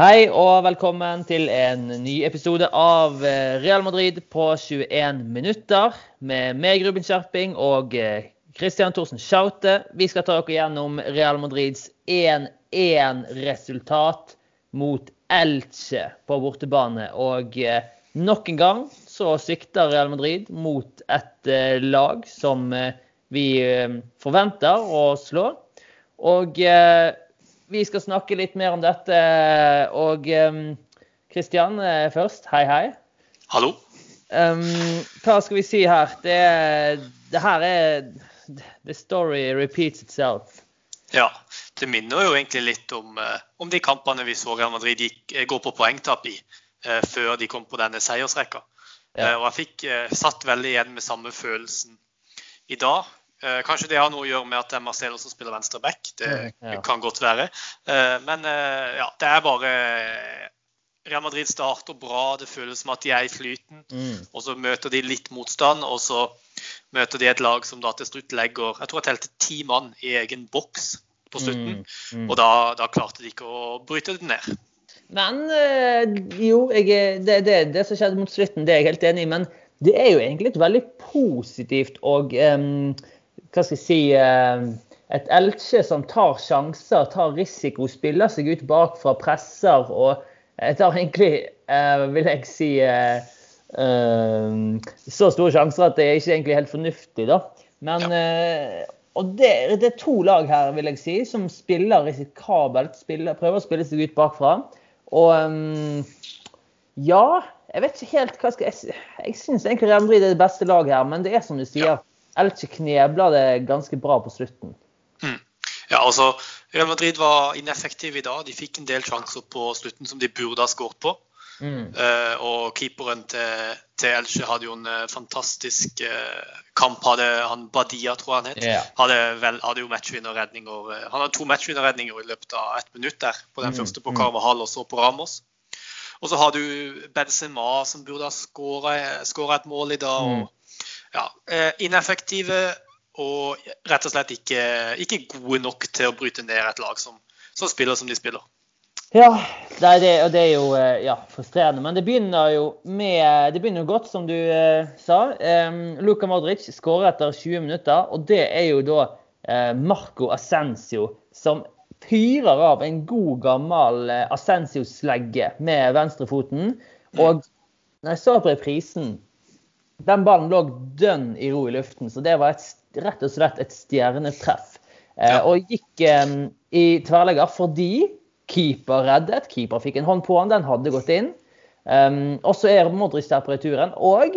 Hei og velkommen til en ny episode av eh, Real Madrid på 21 minutter. Med meg, Ruben Skjerping, og eh, Christian Thorsen Schaute. Vi skal ta dere gjennom Real Madrids 1-1-resultat mot Elche på bortebane. Og eh, nok en gang så sikter Real Madrid mot et lag som vi forventer å slå. Og vi skal snakke litt mer om dette. Og Kristian um, først, hei, hei. Hallo. Um, hva skal vi si her? Det, det, her er The story repeats itself. Ja. Det minner jo egentlig litt om, uh, om de kampene vi så Real Madrid gikk, går på poengtap i uh, før de kom på denne seiersrekka. Ja. og jeg fikk satt veldig igjen med samme følelsen i dag. Eh, kanskje det har noe å gjøre med at det er Marcelo som spiller venstre back. Det mm, ja. kan godt være. Eh, men eh, ja, det er bare Real Madrid starter bra. Det føles som at de er i flyten. Mm. Og så møter de litt motstand, og så møter de et lag som da til slutt legger Jeg tror jeg telte ti mann i egen boks på slutten. Mm. Mm. Og da, da, klarte de ikke å bryte det ned. Men jo, jeg, det, det, det, som skjedde mot slutten, det er jeg helt enig i. Men det er jo egentlig et veldig positivt og um, hva skal jeg si eh, et Elche som tar sjanser, tar risiko, spiller seg ut bakfra, presser og tar egentlig, eh, vil jeg si eh, så store sjanser at det er ikke egentlig helt fornuftig, da. Men ja. Og det, det, er to lag her, vil jeg si, som spiller risikabelt. Spiller, prøver å spille seg ut bakfra. Og ja, jeg vet ikke helt hva skal jeg Jeg syns egentlig Real Madrid er det beste laget her, men det er som du sier. Elche knebla det ganske bra på slutten. Mm. Ja, altså, Real Madrid var ineffektive i dag. De fikk en del sjanser på slutten som de burde ha skåret på. Mm. Uh, og keeperen til, til, Elche hadde jo en uh, fantastisk uh, kamp. Hadde han Badia, tror jeg han het. Yeah. Hadde, vel, hadde jo matchvinnerredninger. han hadde to matchvinnerredninger i løpet av ett minutt der. På den mm. første på mm. Carvahall og så på Ramos. Og så har du Benzema som burde ha skåra et mål i dag. og mm ja, eh, ineffektive og rett og slett ikke, ikke, gode nok til å bryte ned et lag som, som spiller som de spiller. Ja, det er, det, og det er jo eh, ja, frustrerende. Men det begynner jo med, det begynner jo godt, som du eh, sa. Um, Luka Modric skårer etter 20 minutter, og det er jo da eh, Marco Ascencio som fyrer av en god, gammel eh, Ascencio-slegge med venstrefoten. Og når jeg så på reprisen, den ballen lå dønn i ro i luften, så det var et, rett og slett et stjernetreff. Eh, ja. Og gikk i tverrlegger fordi keeper reddet. Keeper fikk en hånd på han, den hadde gått inn. Og så er Modric der på returen. Og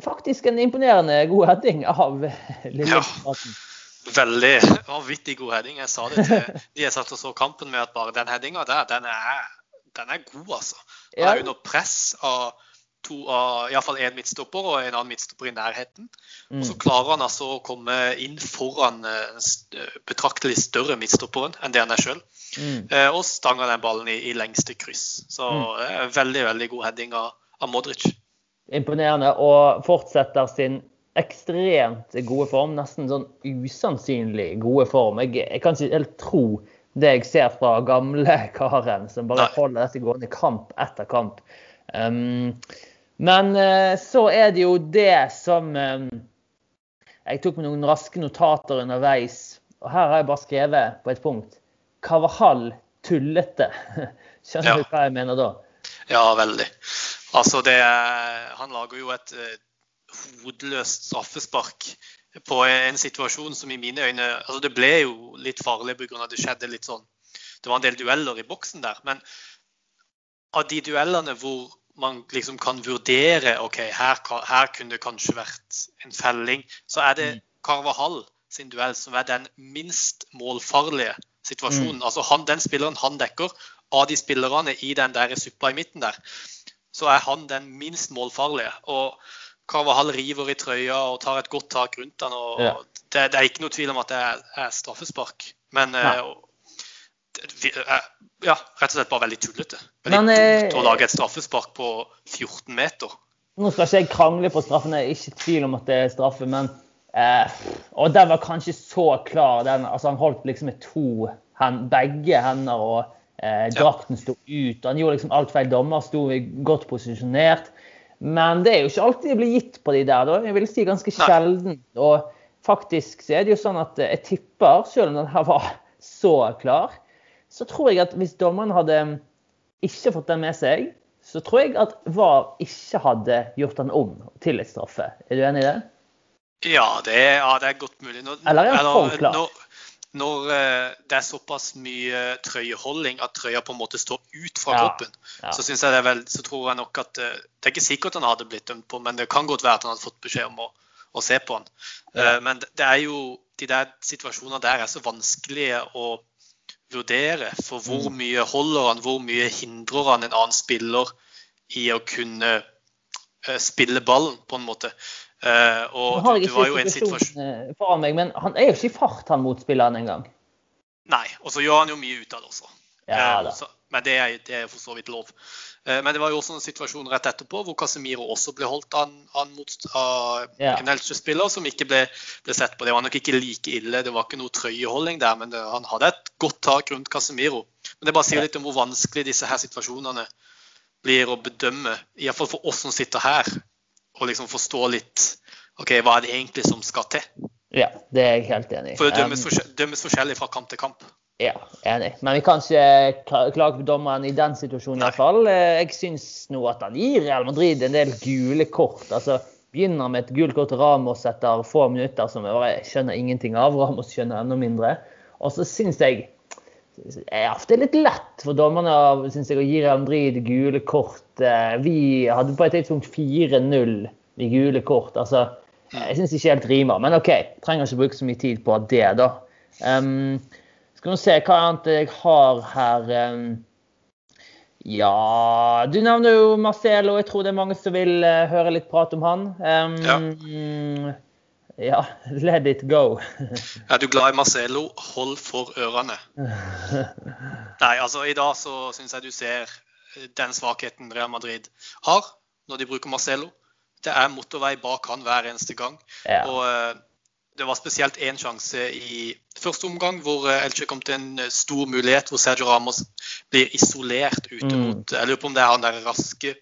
faktisk en imponerende god heading av Lille ja. Veldig vanvittig god heading. Jeg sa det til de jeg satt og så kampen med, at bare den headinga der, den er, den er god, altså. Han er under press av to av iallfall én midtstopper og en annen midtstopper i nærheten. Mm. Og så klarer han altså å komme inn foran eh, betraktelig større midtstopperen enn det han er sjøl. Mm. Eh, og stanger den ballen i, i lengste kryss. Så mm. Eh, veldig, veldig god heading av, av, Modric. Imponerende. Og fortsetter sin ekstremt gode form. Nesten sånn usannsynlig gode form. Jeg, jeg kan ikke helt tro det jeg ser fra gamle karen som bare holder dette gående kamp etter kamp. Um, men eh, så er det jo det som eh, Jeg tok med noen raske notater underveis. Og her har jeg bare skrevet på et punkt Kavahal tullete. Skjønner ja. du hva jeg mener da? Ja, veldig. Altså, det Han lager jo et uh, hodeløst straffespark på en situasjon som i mine øyne altså Det ble jo litt farlig pga. det skjedde litt sånn Det var en del dueller i boksen der. Men av de duellene hvor man liksom kan vurdere ok, her, her, kunne det kanskje vært en felling, så er det mm. Carvahall sin duell som er den minst målfarlige situasjonen. Mm. Altså han, Den spilleren han dekker, av de spillerne i den der suppa i midten der, så er han den minst målfarlige. Og Carvahall river i trøya og tar et godt tak rundt han. og ja. det, det, er ikke noe tvil om at det er, er straffespark. Men ja. Eh, ja, rett og slett bare veldig tullete. Veldig Men, dumt å lage et straffespark på 14 meter. Nå skal ikke jeg krangle på straffen, jeg er ikke i tvil om at det er straffe. men eh, Og den var kanskje så klar. Den, altså Han holdt liksom med to hen, begge hender og Eh, drakten sto ut. Han gjorde liksom alt feil. Dommer sto godt posisjonert. Men det er jo ikke alltid det blir gitt på de der. da. Jeg vil si ganske sjelden. Og faktisk så er det jo sånn at jeg tipper, selv om den her var så klar, så tror jeg at hvis dommeren hadde ikke fått den med seg, så tror jeg at VAR ikke hadde gjort den om til et straffe. Er du enig i det? Ja, det er, ja, det er godt mulig. Når, Eller er han for klar? Når, når uh, det er såpass mye trøyeholding at trøya på en måte står ut fra Ja, kroppen, ja. så, jeg det vel, så tror jeg nok at uh, Det er ikke sikkert han hadde blitt dømt på, men det kan godt være at han hadde fått beskjed om å, å se på han. Ja. Uh, men det, det er jo de der situasjonene der er så vanskelige å vurdere. For hvor Mm. mye holder han, hvor mye hindrer han en annen spiller i å kunne eh, spille ballen, på en måte. Eh, Nå og har det, jeg det var jo ikke en situasjon situasjonen eh, foran meg, men han er jo ikke i fart, han motspilleren engang. Nei, og så gjør han jo mye ut av det også. Ja da. så, men det er, det er for så vidt lov. Eh, Men det var jo også en situasjon rett etterpå hvor Casemiro også ble holdt an, an mot av en Elche-spiller som ikke ble, ble sett på. Det var nok ikke like ille, det var ikke noe trøyeholding der, men det, han hadde et godt tak rundt Casemiro. Men det bare sier litt om hvor vanskelig disse her situasjonene blir å bedømme, iallfall for oss som sitter her, og liksom forstå litt OK, hva er det egentlig som skal til? Ja, det er jeg helt enig i. For det dømmes, Um, forskjell- dømmes forskjellig fra kamp til kamp. Ja, enig. Men vi kan ikke klage på dommeren i den situasjonen iallfall. Jeg syns nå at han gir Real Madrid en del gule kort. Altså, Begynner med et gult kort til Ramos etter få minutter som jeg bare skjønner ingenting av. Ramos skjønner enda mindre. Og så syns jeg ja, det er litt lett for dommerne synes jeg, å gi Real Madrid gule kort. Eh, Vi hadde på et tidspunkt 4-0 i gule kort. altså jeg syns ikke helt rimer, men OK. Trenger ikke bruke så mye tid på det, da. Um, skal vi se hva annet jeg har her. Um, ja Du nevner jo Marcelo. Jeg tror det er mange som vil eh, høre litt prat om han. Um, ja. let it go. Er du glad i Marcelo, hold for ørene. Nei, altså i dag så syns jeg du ser den svakheten Real Madrid har når de bruker Marcelo. Det er motorvei bak han hver eneste gang. Ja. Og eh, det var spesielt én sjanse i første omgang hvor eh, Elche kom til en eh, stor mulighet hvor Sergio Ramos blir isolert ute Mm. Jeg lurer på om det er han der raske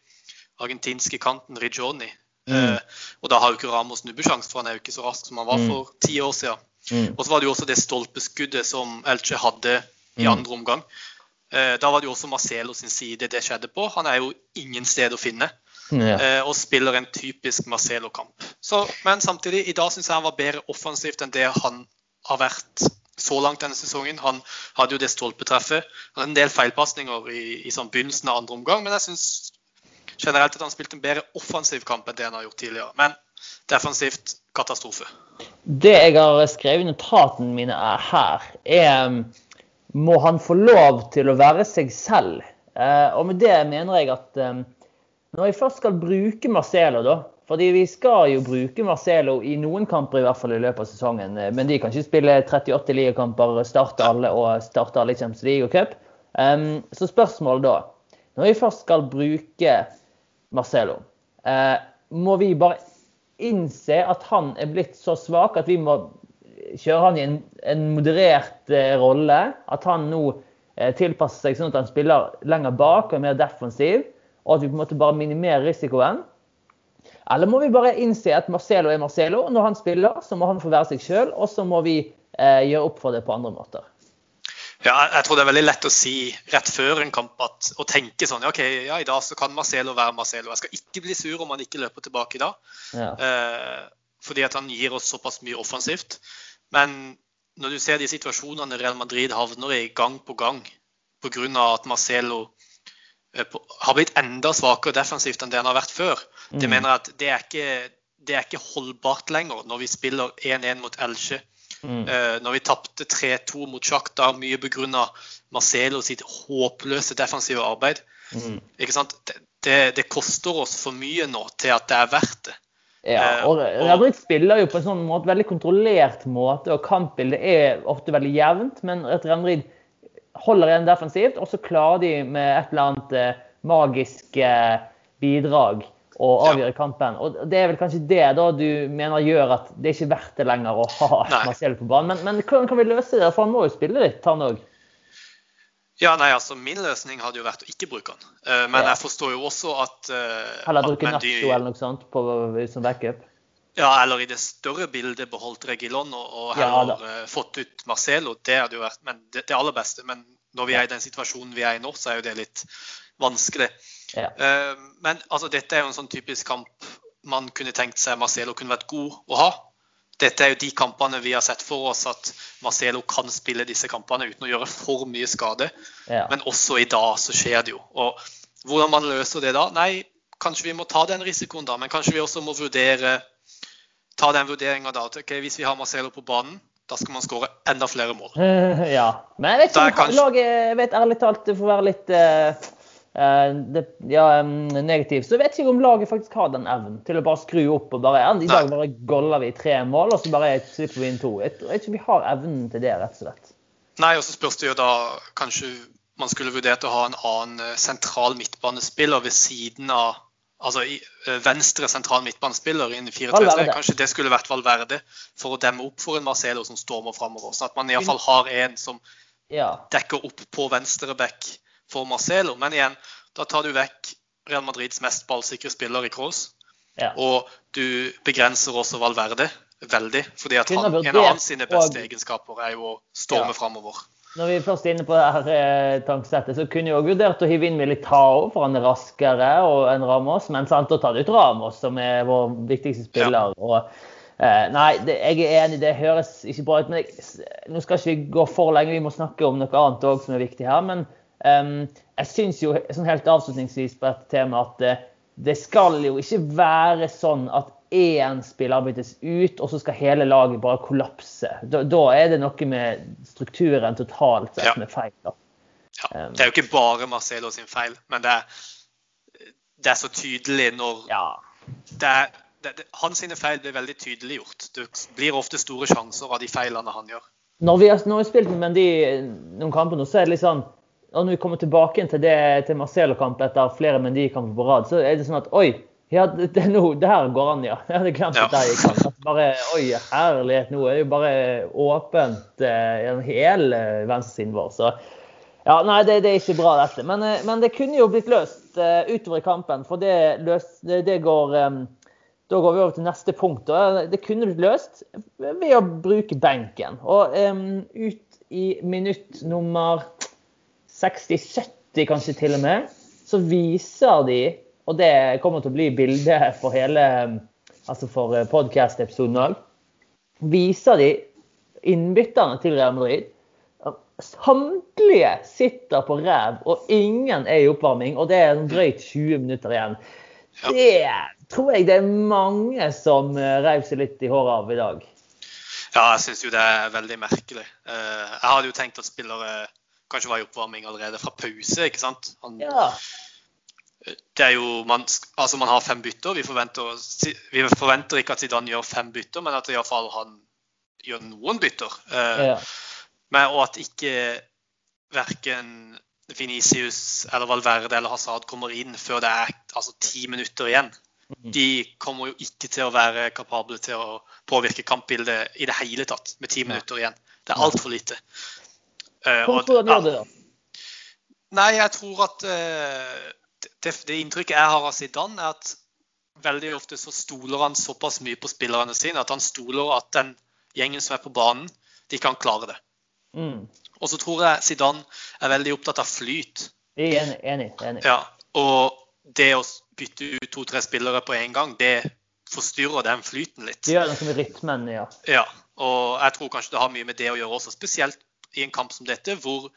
argentinske kanten Rigioni. Mm. Eh, og da har jo ikke Ramos nubbesjanse, for han er jo ikke så rask som han var Mm. for ti år siden. Mm. Og så var det jo også det stolpeskuddet som Elche hadde i Mm. andre omgang. Eh, Da var det jo også Marcelo sin side det skjedde på. Han er jo ingen sted å finne. Ja. Og spiller en typisk Marcelo-kamp. Men samtidig, i dag syns jeg han var bedre offensivt enn det han har vært så langt denne sesongen. Han hadde jo det stolpetreffet. Han hadde en del feilpasninger i, i sånn begynnelsen av andre omgang, men jeg syns generelt at han spilte en bedre offensiv kamp enn det han har gjort tidligere. Men defensivt katastrofe. Det jeg har skrevet i notatene mine er her, er um, Må han få lov til å være seg selv? Eh, og med det mener jeg at um, når jeg først skal bruke Marcelo, da fordi vi skal jo bruke Marcelo i noen kamper i hvert fall i løpet av sesongen. eh, Men de kan ikke spille 38 ligakamper, starte alle og starte alle i Champions League og cup. Um, så spørsmålet da Når vi først skal bruke Marcelo, uh, må vi bare innse at han er blitt så svak at vi må kjøre han i en, en moderert uh, rolle. At han nå uh, tilpasser seg sånn at han spiller lenger bak og er mer defensiv. Og at vi på en måte bare minimerer risikoen. Eller må vi bare innse at Marcelo er Marcelo. Når han spiller, så må han få være seg sjøl, og så må vi eh, gjøre opp for det på andre måter. Ja, jeg- tror det er veldig lett å si rett før en kamp at, å tenke sånn ja, OK, ja, i dag så kan Marcelo være Marcelo. Jeg skal ikke bli sur om han ikke løper tilbake i dag. Ja. Eh, fordi at han gir oss såpass mye offensivt. Men når du ser de situasjonene Real Madrid havner i gang på gang pga. at Marcelo har blitt enda svakere defensivt enn det han har vært før, det Mm. mener jeg at det er ikke, det er ikke holdbart lenger når vi spiller 1-1 mot Elche. Mm. Eh, når vi tapte 3-2 mot Shakhtar, mye begrunna Marcelo sitt håpløse defensive arbeid. Mm. Ikke sant? Det, det, det koster oss for mye nå til at det er verdt det. Ja, Eh, og Real Madrid spiller jo på en sånn måte, veldig kontrollert måte, og kampbildet er ofte veldig jevnt. Men Real Madrid holder igjen defensivt, og så klarer de med et eller annet eh, magisk eh, bidrag å Ja. avgjøre kampen. Og Det er vel kanskje det da du mener gjør at det er ikke verdt det lenger å ha. Marcelo på banen. Men, men hvordan kan vi løse det? For han må jo spille litt, han òg. Ja, nei, altså Min løsning hadde jo vært å ikke bruke den. Uh, men jeg forstår jo også at Eller bruke Nacho eller noe sånt på, som backup. Ja, eller i det større bildet beholdt Regilon og, og Ja, har eh, fått ut Marcelo. Det hadde jo vært men det, det aller beste. Men når vi er i den situasjonen vi er i nå, så er jo det litt vanskelig. Ja. Uh, men altså, dette er jo en sånn typisk kamp man kunne tenkt seg Marcelo kunne vært god å ha. Dette er jo de kampene vi har sett for oss at Marcelo kan spille disse kampene uten å gjøre for mye skade. Ja. Men også i dag så skjer det jo. Og hvordan man løser det da? Nei, kanskje vi må ta den risikoen da, men kanskje vi også må vurdere ta den vurderinga da. at okay, Hvis vi har Marcelo på banen, da skal man skåre enda flere mål. ja. Men jeg vet ikke om kanskje- laget Jeg vet ærlig talt, det får være litt eh, det, ja, em, negativ, så vet ikke om laget faktisk har den evnen til å bare skru opp og bare I dag bare goller vi tre mål, og så bare slipper vi inn to. Jeg tror ikke vi har evnen til det, rett og slett. Nei, og så spørs det jo da kanskje man skulle vurdert å ha en annen eh, sentral midtbanespiller ved siden av Altså eh, venstre sentral midtbanespiller innen 4-3-3. Kanskje det skulle vært Valverde for å demme opp for en Marcelo som stormer framover. Sånn at man iallfall har en som Ja. dekker opp på venstre back for Marcelo. Men igjen, da tar du vekk Real Madrids mest ballsikre spiller i Kroos. ja. Og du begrenser også Valverde veldig. fordi at han, en av hans sine beste og- egenskaper er jo å storme Ja. framover. Når vi først er inne på det her eh, tankesettet, så kunne jeg også vurdert å hive inn Militao, for han er raskere enn Ramos. Men sant, å ta det ut Ramos, som er vår viktigste spiller. Og, eh, nei, det, jeg er enig, det høres ikke bra ut. Men jeg, nå skal ikke vi gå for lenge, vi må snakke om noe annet òg som er viktig her. Men em, jeg syns jo sånn helt avslutningsvis på dette temaet at eh, det skal jo ikke være sånn at én spiller byttes ut, og så skal hele laget bare kollapse. Da, da er det noe med strukturen totalt sett Ja. med feil. da. Ja, Um, det er jo ikke bare Marcelo sin feil, men det er, det er så tydelig når Ja. det er, det, det, Hans sine feil blir veldig tydeliggjort. Det blir ofte store sjanser av de feilene han gjør. Når vi har, når vi har spilt med Mendy noen kamper nå, så er det litt sånn og Når vi kommer tilbake til, til Marcelo-kamp etter flere Mendy-kamper på rad, så er det sånn at oi, ja, det, det, no, det her går an, ja. Jeg hadde glemt Ja. at det gikk an. Bare, oi, herlighet, nå er det jo bare åpent eh, hel hele venstresiden vår. Så ja, nei, det, det er ikke bra, dette. Men, eh, men det kunne jo blitt løst eh, utover i kampen, for det, det går em, da går vi over til neste punkt. og Det kunne blitt løst ved å bruke benken. Og em, ut i minutt nummer 60-70 kanskje til og med, så viser de, og det kommer til å bli bildet for hele altså for podkast-episoden òg, viser de innbytterne til Real Madrid. Samtlige sitter på ræv, og ingen er i oppvarming. Og det er drøyt 20 minutter igjen. Det tror jeg det er mange som eh, reiv seg litt i håret av i dag. Ja, jeg syns jo det er veldig merkelig. Eh, Jeg hadde jo tenkt at spillere kanskje var i oppvarming allerede fra pause, ikke sant. Han, Ja, det er jo, man, altså man har fem bytter. Vi forventer, vi forventer ikke at Zidane gjør fem bytter, men at i hvert fall han gjør noen bytter. Eh, ja. Men, og at ikke verken Venicius eller Valverde eller Hazard kommer inn før det er altså, ti minutter igjen. Mhm. De kommer jo ikke til å være kapable til å påvirke kampbildet i det hele tatt med ti minutter igjen. Det er altfor lite. Hvorfor gjør de det? Nei, jeg tror at eh, det, det inntrykket jeg har av Zidane, er at veldig ofte så stoler han såpass mye på spillerne sine at han stoler at den gjengen som er på banen, de kan klare det. Mm. Og så tror jeg Zidane er veldig opptatt av flyt. Enig. enig, enig. Ja, og det å bytte ut to-tre spillere på en gang, det forstyrrer den flyten litt. Det gjør noe med rytmen, ja. Ja, og jeg tror kanskje det har mye med det å gjøre også, spesielt i en kamp som dette, hvor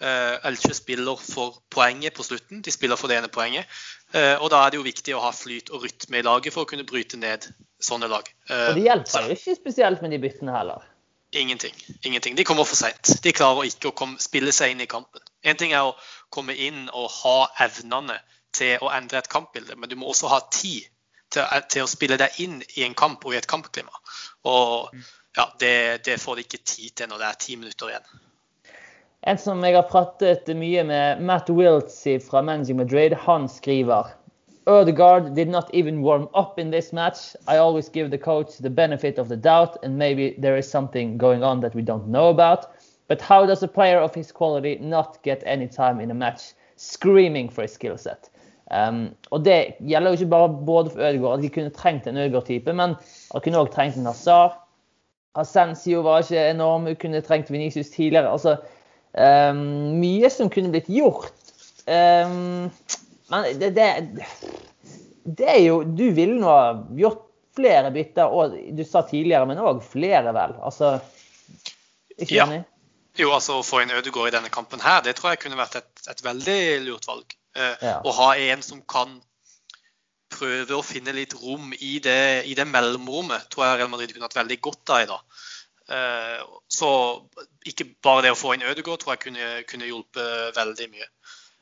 Elche spiller for poenget på slutten. De spiller for det ene poenget. Eh, og da er det jo viktig å ha flyt og rytme i laget for å kunne bryte ned sånne lag. Eh, Og det hjelper jo ikke spesielt med de byttene heller. Ingenting. Ingenting. De kommer for seint. De klarer ikke å komme, spille seg inn i kampen. En ting er å komme inn og ha evnene til å endre et kampbilde, men du må også ha tid til, til å spille deg inn i en kamp og i et kampklima. Og ja, det, det får de ikke tid til når det er ti minutter igjen. En som jeg har pratet mye med, Matt Wiltsey fra Managing Madrid, han skriver Ødegaard did not even warm up in this match. I always give the coach the benefit of the doubt, and maybe there is something going on that we don't know about. But how does a player of his quality not get any time in a match screaming for his skill set? Um, og det gjelder jo ikke bare både for Ødegaard, at de kunne trengt en Ødegaard-type, men de kunne òg trengt en Hazard. Ascensio var ikke enorm, hun kunne trengt Venicius tidligere. Altså, um, mye som kunne blitt gjort. Um, men det, det, det, er jo Du ville nå ha gjort flere bytter, og du sa tidligere, men òg flere, vel? Altså, ikke ja. enig? Jo, altså å få inn Ødegaard i denne kampen her, det tror jeg kunne vært et, et veldig lurt valg. Uh, ja. Å ha en som kan prøve å finne litt rom i det, i det mellomrommet, tror jeg Real Madrid kunne hatt veldig godt av i dag. Eh, så ikke bare det å få inn Ødegaard tror jeg kunne, kunne hjulpet veldig mye.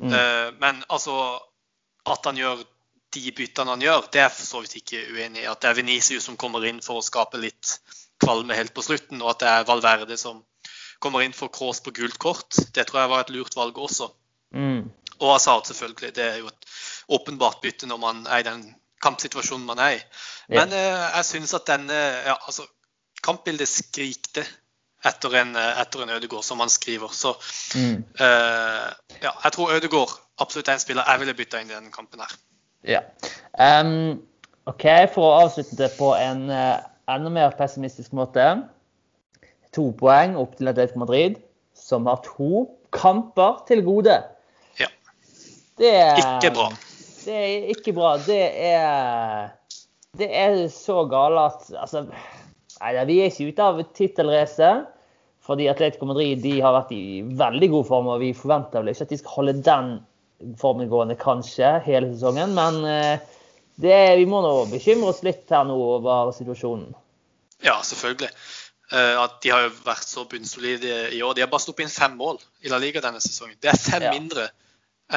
Mm. Eh, men altså at han gjør de byttene han gjør, det er for så vidt ikke uenig i. At det er Venezia som kommer inn for å skape litt kvalme helt på slutten, og at det er Valverde som kommer inn for Kroos på gult kort, det tror jeg var et lurt valg også. Mm. Og Hazard, selvfølgelig. Det er jo et åpenbart bytte når man er i den kampsituasjonen man er i. Men yeah. eh, jeg syns at denne ja, altså, Kampbildet skrikte etter en, etter en Ødegård, som han skriver. Så mm. uh, ja, jeg tror Ødegård absolutt er en spiller jeg ville bytta inn i denne kampen her. Ja. Um, OK, for å avslutte det på en uh, enda mer pessimistisk måte. To poeng opp til Atletico Madrid, som har to kamper til gode. Det er ikke bra. Det er ikke bra. Det er, det er så gale at altså, nei, Vi er ikke ute av tittelracet. Fordi Atletico Madrid de har vært i veldig god form, og vi forventer vel ikke at de skal holde den formen gående kanskje hele sesongen. Men eh, er, vi må nå bekymre oss litt her nå over situasjonen. Ja, selvfølgelig. Eh, at de har jo vært så bunnsolide i år. De har bare sluppet inn fem mål i La Liga denne sesongen. Det er fem ja. mindre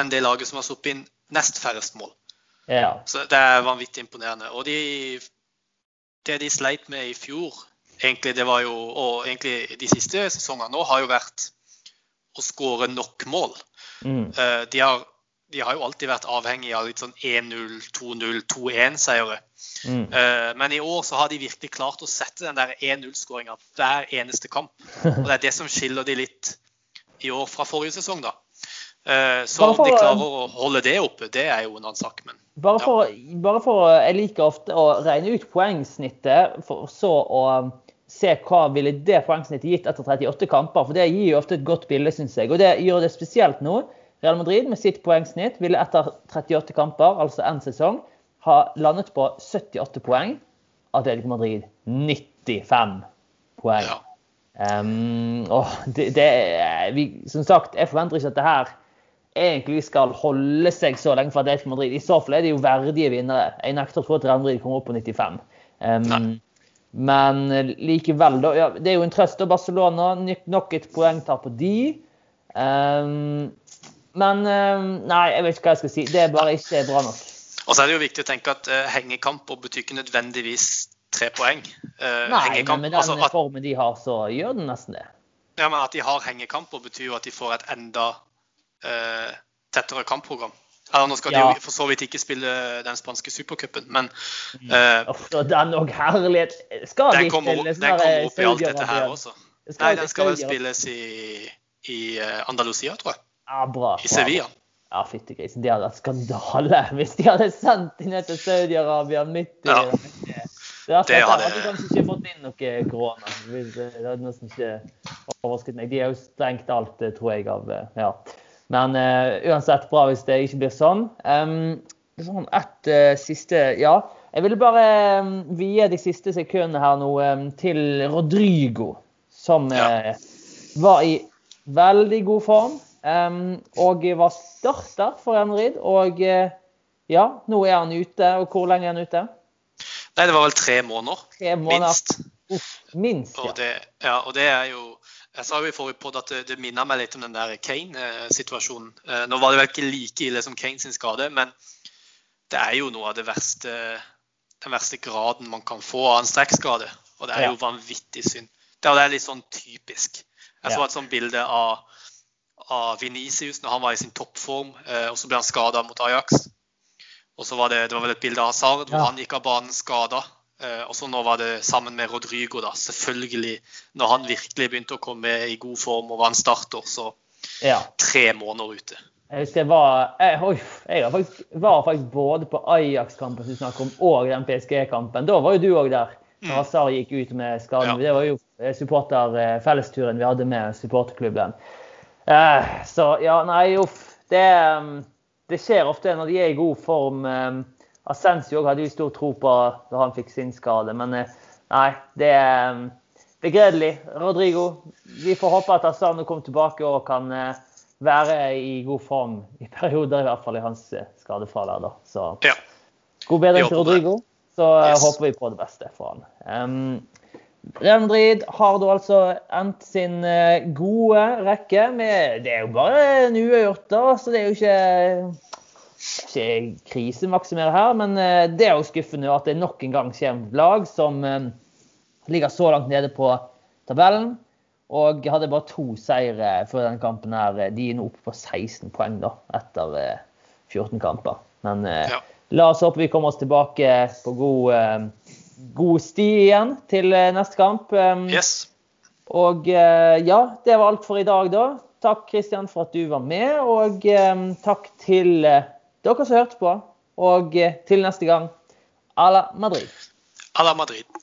enn det laget som har sluppet inn nest færrest mål. Ja. Så det er vanvittig imponerende. Og de, det de sleit med i fjor, egentlig det var jo, og egentlig de siste sesongene nå, har jo vært å skåre nok mål. Mm. Eh, de, har, de, har, jo alltid vært avhengig av litt sånn 1-0, 2-0, 2-1-seiere. Mm. Eh, men i år så har de virkelig klart å sette den der 1-0-skåringa hver eneste kamp. Og det er det som skiller de litt i år fra forrige sesong, da. Eh, så om de klarer å holde det oppe, det er jo en annen sak. Men, bare, for, ja. bare for Jeg liker ofte å regne ut poengsnittet, for så å um, se hva ville det poengsnittet gitt etter 38 kamper. For det gir jo ofte et godt bilde, syns jeg. Og det gjør det spesielt nå. Real Madrid med sitt poengsnitt ville etter 38 kamper, altså én sesong, ha landet på 78 poeng. Atletico Madrid 95 poeng. Ja. Um, åh, det, det, vi, som sagt, jeg forventer ikke at det her egentlig skal holde seg så lenge for Atletico Madrid. I så fall er de jo verdige vinnere. Jeg nekter å tro at Real Madrid kommer opp på 95. Um, men likevel, da. Ja, det er jo en trøst. av Barcelona nok et poengtap på de. Um, men um, nei, jeg vet ikke hva jeg skal si. Det er bare ikke bra nok. Og så er det jo viktig å tenke at uh, hengekamper betyr ikke nødvendigvis tre poeng. Uh, nei, men med den altså, at, formen de har, så gjør den nesten det. Ja, men At de har hengekamper, betyr jo at de får et enda eh, tettere kampprogram. Eller nå skal ja. de jo for så vidt ikke spille den spanske supercupen, men eh, eh, Den òg herlighet Skal den kommer, de Den kommer opp i alt dette her også. Nei, den skal vel spilles i, i uh, Andalusia, tror jeg. Ja, bra. I Sevilla. Ja, fytti grisen. Det hadde vært skandale hvis de hadde sendt inn til Saudi-Arabia midt i ja. Det, det hadde kanskje ikke fått inn noe korona. Det hadde nesten ikke overrasket meg. De har jo strengt alt, tror jeg, av ja. Men uh, uansett bra hvis det ikke blir sånn. Um, sånn et uh, siste Ja. Jeg ville bare um, vie de siste sekundene her nå um, til Rodrigo, som ja. uh, var i veldig god form. Og var starter for Real Madrid. Og ja, nå er han ute. Og hvor lenge er han ute? Nei, det var vel tre måneder. Tre måneder. Minst. Uff, minst ja. Og det, ja. Og det er jo jeg sa jo i forrige podd at det, det minner meg litt om den der Kane-situasjonen. Eh, nå var det vel ikke like ille som Kane sin skade, men det er jo noe av det verste, den verste graden man kan få av en strekkskade. Og det er jo vanvittig synd. Det er litt sånn typisk. Jeg så et sånt bilde av, av Venicius når han var i sin toppform, eh, og så ble han skada mot Ajax. Og så var det, det var vel et bilde av Hazard hvor han gikk av banen skada Eh, og så nå var det sammen med Rodrigo, da, selvfølgelig. Når han virkelig begynte å komme i god form og var en starter, så Ja. tre måneder ute. Jeg husker jeg var, jeg, oi, jeg var faktisk, var faktisk både på Ajax-kampen som du snakker om, og den PSG-kampen. Da var jo du òg der. Når Hazard gikk ut med skaden. Ja. Det var jo eh, supporterfellesturen vi hadde med supporterklubben. Eh, så ja, nei, uff. Det, um, det skjer ofte når de er i god form. Ascencio hadde jo stor tro på da han fikk sin skade, men eh, nei, det er um, begredelig. Rodrigo, vi får håpe at Asano kommer tilbake og kan eh, være i god form i perioder, i hvert fall i hans eh, skadefravær. da. Så Ja. god bedring til. Rodrigo. Så eh, Yes. håper vi på det beste for han. Um, Real Madrid har da altså endt sin eh, gode rekke med Det er jo bare en uavgjort, da, så det er jo ikke ikke krisemaksimere her, men eh, det er jo skuffende at det nok en gang skjer med lag som eh, ligger så langt nede på tabellen. Og hadde bare to seire før denne kampen. her. De er nå oppe på 16 poeng da, etter eh, 14 kamper. Men eh, Ja. la oss håpe vi kommer oss tilbake på god, eh, god sti igjen til eh, neste kamp. Um, Yes. og eh, ja, det var alt for i dag, da. Takk Kristian for at du var med, og eh, takk til eh, dere som hørte på. Og eh, til neste gang, à la Madrid. À la Madrid.